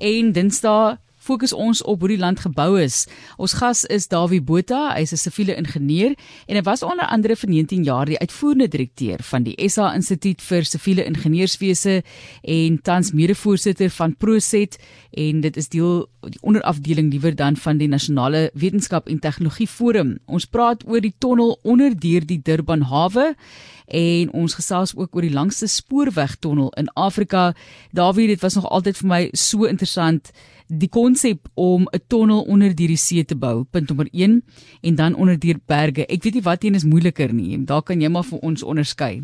en Dinsdae fokus ons op hoe die land gebou is. Ons gas is Dawie Botha, hy's 'n siviele ingenieur en hy was onder andere vir 19 jaar die uitvoerende direkteur van die SA Instituut vir Siviele Ingenieurswese en tans mede-voorsitter van Proset en dit is deel die onderafdeling liewer dan van die Nasionale Wetenskap en Tegnologie Forum. Ons praat oor die tonnel onder deur die Durban hawe en ons gesels ook oor die langste spoorwegtonnel in Afrika. Dawie, dit was nog altyd vir my so interessant die konsep om 'n tonnel onder die see te bou, punt nommer 1 en dan onder die berge. Ek weet nie wat een is moeiliker nie. Daar kan jy maar vir ons onderskei.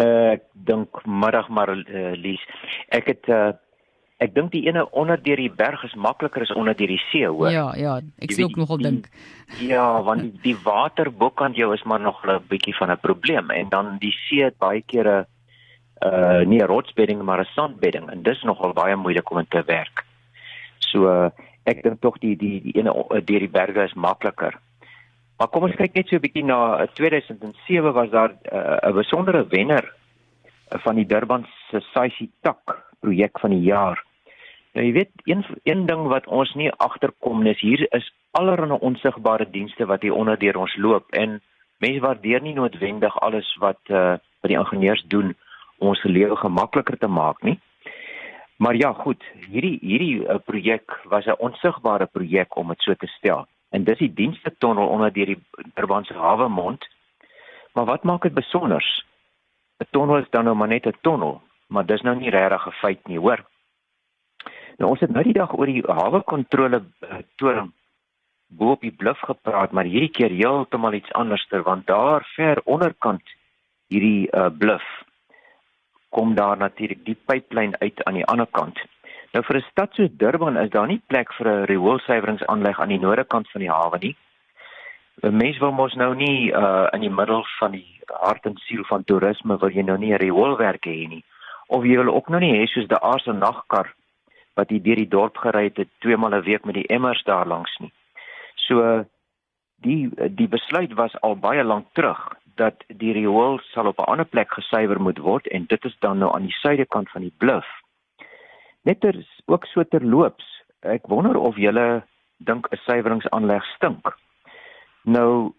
Uh, ek dink middag maar uh, Lies. Ek het uh, ek dink die ene onder deur die berg is makliker as onder deur die see, hoor. Ja, ja, ek sê ook nogal dink. Ja, want die, die water bokant jou is maar nog 'n bietjie van 'n probleem en dan die see het baie kere uh nie 'n rotsbedding maar 'n sandbedding en dis nogal baie moeilik om in te werk. So ek dink tog die die die ene deur die berge is makliker. Maar kom ons kyk net so 'n bietjie na 2007 uh, was daar 'n uh, besondere wenner van die Durban se Saisi Tak projek van die jaar. Nou jy weet een een ding wat ons nie agterkom is hier is allerlei onsigbare dienste wat hier onder deur ons loop en mense waardeer nie noodwendig alles wat uh, wat die ingenieurs doen om ons lewe gemakliker te maak nie. Maar ja, goed, hierdie hierdie uh, projek was 'n onsigbare projek om dit so te stel. En dis die dienste tonnel onder deur die Durbanse hawe mond. Maar wat maak dit besonder? 'n Tonnel is dan nou maar net 'n tonnel, maar dis nou nie regtig 'n feit nie, hoor. Nou ons het nou die dag oor die hawe kontrole uh, toring bo op die bluf gepraat, maar hierdie keer heeltemal iets anderster want daar ver onderkant hierdie uh, bluf kom daar natuurlik die pyplyn uit aan die ander kant. Nou vir 'n stad soos Durban is daar nie plek vir 'n rioolsuiweringsaanleg aan die noorde kant van die hawe nie. 'n Mens wil mos nou nie uh in die middel van die hart en siel van toerisme wil jy nou nie 'n rioolwerk hê nie. Of jy wil ook nou nie hê soos die aarse nagkar wat hier deur die dorp gery het twee maal 'n week met die emmers daar langs nie. So die die besluit was al baie lank terug dat die riool sal op 'n ander plek gesuiwer moet word en dit is dan nou aan die suidekant van die bluf. Net ter ook so terloops, ek wonder of julle dink 'n suiweringsaanleg stink. Nou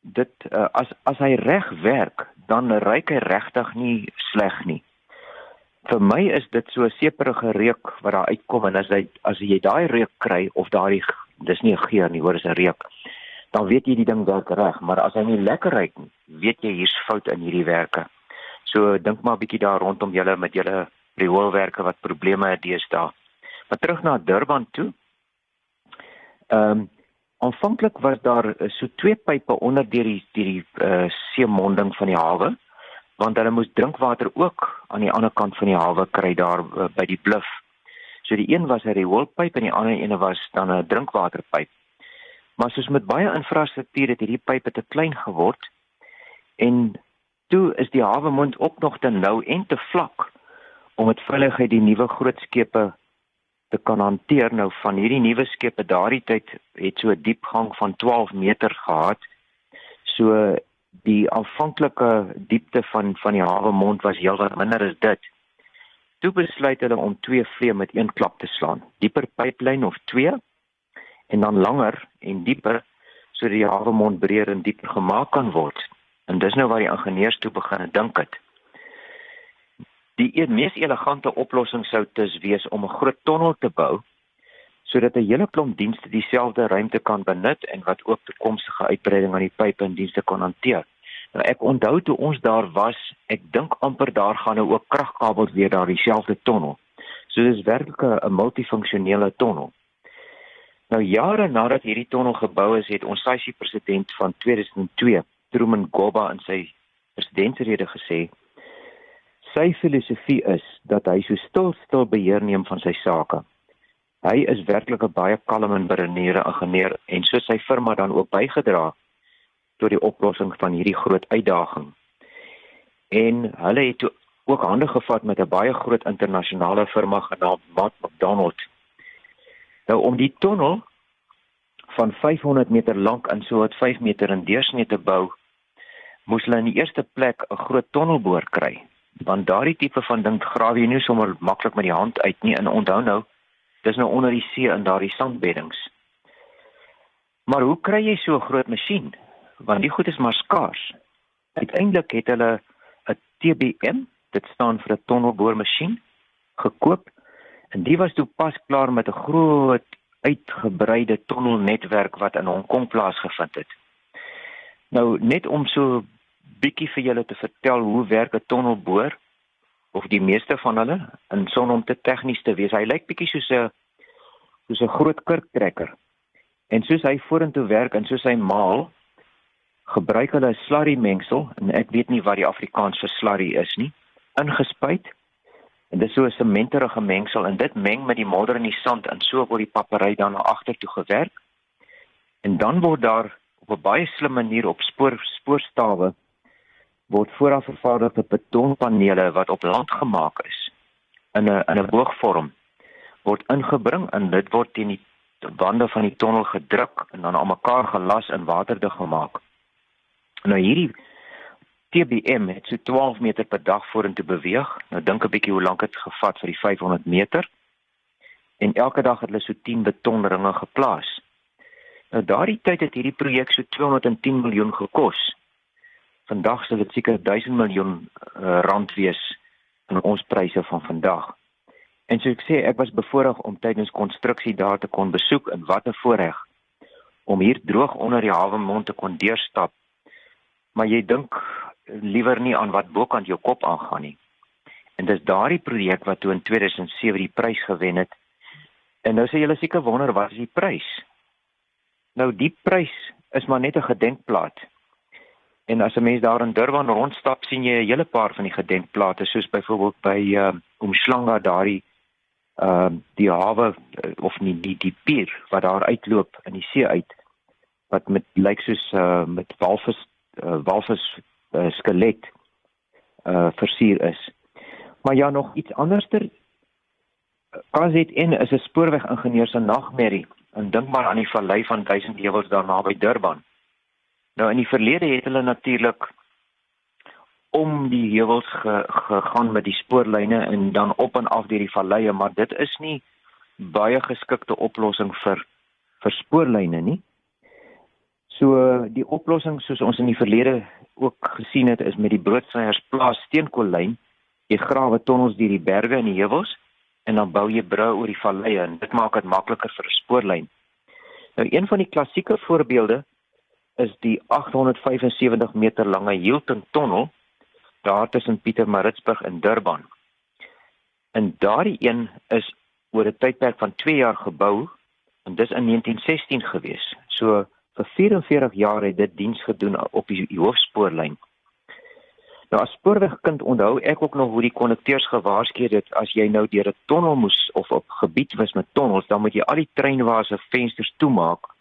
dit uh, as as hy reg werk, dan ryk hy regtig nie sleg nie. Vir my is dit so 'n seperige reuk wat daar uitkom en as hy as jy daai reuk kry of daai dis nie 'n geur nie, hoor, dis 'n reuk dan weet jy die ding werk reg, maar as hy nie lekker ruik nie, weet jy hier's fout in hierdie werke. So dink maar 'n bietjie daar rondom julle met julle rioolwerke wat probleme het deesdae. Maar terug na Durban toe. Ehm um, aanvanklik was daar eh, so twee pype onder deur die deur die uh, seemonding van die hawe want hulle moes drinkwater ook aan die ander kant van die hawe kry daar uh, by die bluf. So die een was 'n rioolpyp en die ander ene was dan 'n drinkwaterpyp. Maar soos met baie infrastruktuur het hierdie pype te klein geword en toe is die hawe mond ook nog te nou en te vlak om met veiligheid die nuwe groot skepe te kan hanteer nou van hierdie nuwe skepe daardie tyd het so 'n diepgang van 12 meter gehad. So die aanvanklike diepte van van die hawe mond was heelwat minder as dit. Toe besluit hulle om twee vlee met een klap te slaan. Dieper pyplyn of twee en dan langer en dieper sodat die hawemond breër en dieper gemaak kan word. En dis nou waar die ingenieurs toe begin dink het. Die een mees elegante oplossing sou dus wees om 'n groot tonnel te bou sodat 'n hele klomp dienste dieselfde ruimte kan benut en wat ook toekomstige uitbreiding aan die pype en dienste kan hanteer. Nou ek onthou toe ons daar was, ek dink amper daar gaan nou ook kragkabels weer daar dieselfde tonnel. So dis werklik 'n multifunksionele tonnel. Nou jare nadat hierdie tonnel gebou is, het ons SAICI president van 2002, Truman Goba in sy presidentsrede gesê: "Sy filosofie is dat hy so stil stil beheer neem van sy sake. Hy is werklik 'n baie kalm en beredeneerde ingenieur en so sy firma dan ook bygedra tot die oplossing van hierdie groot uitdaging. En hulle het ook hande gevat met 'n baie groot internasionale firma genaamd Matt McDonald Nou om die tonnel van 500 meter lank en so wat 5 meter in deursnee te bou, moes hulle in die eerste plek 'n groot tonnelboor kry. want daardie tipe van ding grawe jy nie sommer maklik met die hand uit nie. En onthou nou dis nou onder die see in daardie sandbeddings. Maar hoe kry jy so 'n groot masjien? Want die goed is maar skaars. Uiteindelik het hulle 'n TBM dit staan vir 'n tonnelboormasjien gekoop en die was toe pas klaar met 'n groot uitgebreide tonnelnetwerk wat in Hong Kong plaasgevind het nou net om so bietjie vir julle te vertel hoe werk 'n tonnelboor of die meeste van hulle in son om te tegnies te wees. Hy lyk bietjie soos 'n soos 'n groot kurktrekker. En soos hy vorentoe werk en soos hy maal, gebruik hulle 'n slurry mengsel en ek weet nie wat die Afrikaans vir slurry is nie, ingespuit. En dit is so 'n sementerige mengsel en dit meng met die modder en die sand en so word die papery dan na agtertoe gewerk. En dan word daar op 'n baie slim manier op spoor spoorstawe word vooraf vervaardigde betonpanele wat op land gemaak is in 'n in 'n boogvorm word ingebring en dit word teen die wande van die tonnel gedruk en dan aan mekaar gelas en waterdig gemaak. Nou hierdie TBM het so 12 meter per dag vorentoe beweeg. Nou dink 'n bietjie hoe lank dit gevat vir die 500 meter. En elke dag het hulle so 10 betonringe geplaas. Nou daardie tyd het hierdie projek so 210 miljoen gekos. Vandag sal dit seker 1000 miljoen uh, rand wees in ons pryse van vandag. En so ek sê ek was bevoorreg om tydens konstruksie daar te kon besoek en wat 'n voorreg om hier droog onder die hawe mond te kon deurstap. Maar jy dink liewer nie aan wat bokant jou kop aangaan nie. En dis daardie projek wat toe in 2007 die prys gewen het. En nou sê julle seker wonder wat is die prys? Nou die prys is maar net 'n gedenkplaat En as 'n mens daar in Durban rondstap, sien jy 'n hele paar van die gedenkplate soos byvoorbeeld by uh Umhlanga daardie uh die hawe uh, of nie die die pier wat daar uitloop in die see uit wat met lyk soos uh met walvis uh, walvis uh, skelet uh versier is. Maar ja nog iets anderster KZN is 'n spoorwegingenieur se nagmerrie. En dink maar aan die vallei van 1000 heuwels daar naby Durban. Nou in die verlede het hulle natuurlik om die heuwels ge, gegaan met die spoorlyne en dan op en af deur die valleie, maar dit is nie baie geskikte oplossing vir vir spoorlyne nie. So die oplossing soos ons in die verlede ook gesien het is met die Broodseiers plaas steenkoolyn. Jy grawe tonnels deur die berge en die heuwels en dan bou jy brûe oor die valleie en dit maak dit makliker vir 'n spoorlyn. Nou een van die klassieke voorbeelde is die 875 meter lange Hilton tonnel daar tussen Pietermaritzburg en Durban. En daardie een is oor 'n tydperk van 2 jaar gebou en dis in 1916 gewees. So vir 44 jaar het dit diens gedoen op die, die hoofspoorlyn. Nou as spoorwegkind onthou ek ook nog hoe die kondukteurs gewaarsku het as jy nou deur 'n tonnel moes of op gebied was met tonnels, dan moet jy al die treinwaars se vensters toemaak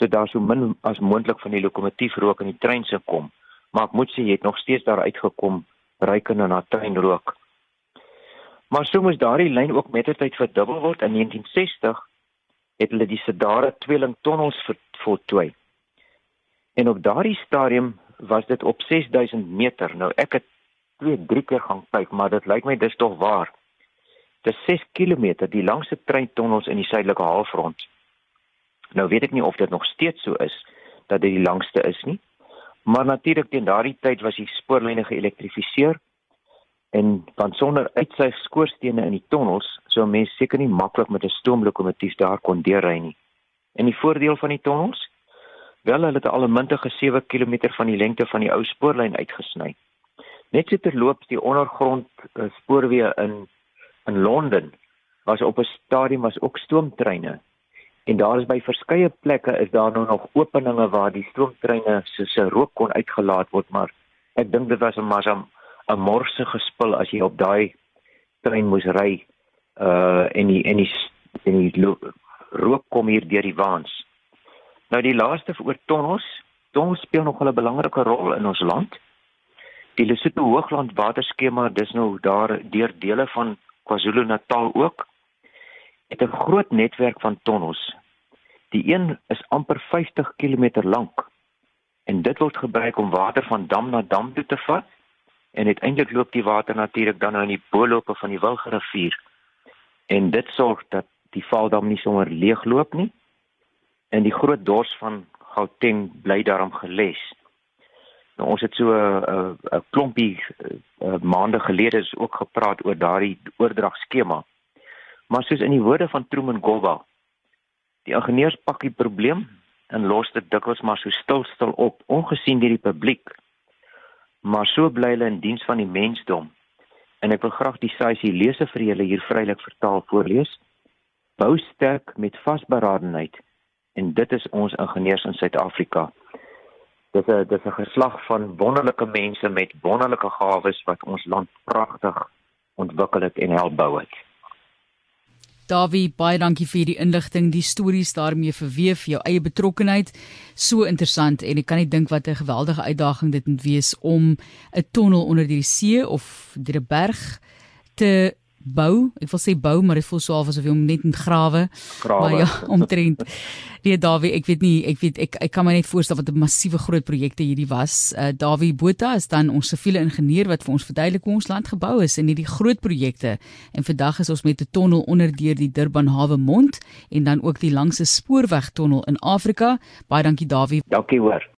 so daar so min as moontlik van die lokomotief rook in die trein se kom. Maar ek moet sê jy het nog steeds daar uitgekom ruikende na treinrook. Maar so moes daardie lyn ook met tyd verdubbel word in 1960 het hulle die Sedare tweeling tonnels voltooi. En op daardie stadium was dit op 6000 meter. Nou ek het twee drie keer gaan kyk, maar dit lyk my dis tog waar. Dis 6 km die langste treintonnels in die suidelike halfrond. Nou weet ek nie of dit nog steeds so is dat dit die langste is nie. Maar natuurlik teen daardie tyd was die spoorlyne geelektrifiseer en van sonder uitsuig skoorstene in die tonnels sou mense seker nie maklik met 'n stoomlokomotief daar kon deurry nie. En die voordeel van die tonnels? Wel hulle het 'n mintige 7 km van die lengte van die ou spoorlyn uitgesny. Net so terloops die ondergrond uh, spoorweë in in Londen was op 'n stadium was ook stoomtreine En daar is by verskeie plekke is daar nou nog openinge waar die stroomtreine se se rook kon uitgelaat word, maar ek dink dit was 'n maar 'n morse gespil as jy op daai trein moes ry uh en die en die en die rook kom hier deur die waans. Nou die laaste oor tonnels, tonnels speel nog 'n belangrike rol in ons land. Die Lesotho Hoogland waterskema, dis nou daar deur dele van KwaZulu-Natal ook het 'n groot netwerk van tonnels. Die een is amper 50 km lank en dit word gebruik om water van dam na dam toe te vat en uiteindelik loop die water natuurlik dan nou in die boelope van die Wilgerivier. En dit sorg dat die Vaaldam nie sommer leegloop nie. En die groot dors van Gauteng bly daarom geles. Nou ons het so 'n uh, 'n uh, klompie uh, maande gelede is ook gepraat oor daardie oordragskema. Maar soos in die woorde van Truman Goba, die ingenieurs pak die probleem en los dit dikwels maar so stil stil op, ongesien deur die publiek. Maar so bly hulle in diens van die mensdom. En ek wil graag die saaisie lese vir julle hier vrylik vertaal voorlees. Bou sterk met vasberadenheid en dit is ons ingenieurs in Suid-Afrika. Dis 'n dis 'n geslag van wonderlike mense met wonderlike gawes wat ons land pragtig ontwikkel het en help bou het. Davie, baie dankie vir die inligting, die stories daarmee verweef, jou eie betrokkenheid. So interessant en ek kan nie dink wat 'n geweldige uitdaging dit moet wees om 'n tonnel onder die see of deur 'n berg te bou. Ek wil sê bou, maar dit voel so asof jy hom net grawe. grawe. Maar ja, omtrent. Nee, Dawie, ek weet nie, ek weet ek ek kan my net voorstel wat 'n massiewe groot projekte hierdie was. Uh Dawie Botha is dan ons siviele ingenieur wat vir ons verduidelik hoe ons land gebou is in hierdie groot projekte. En vandag is ons met 'n tonnel onder deur die Durban Hawe mond en dan ook die langste spoorwegtonnel in Afrika. Baie dankie Dawie. Dankie hoor.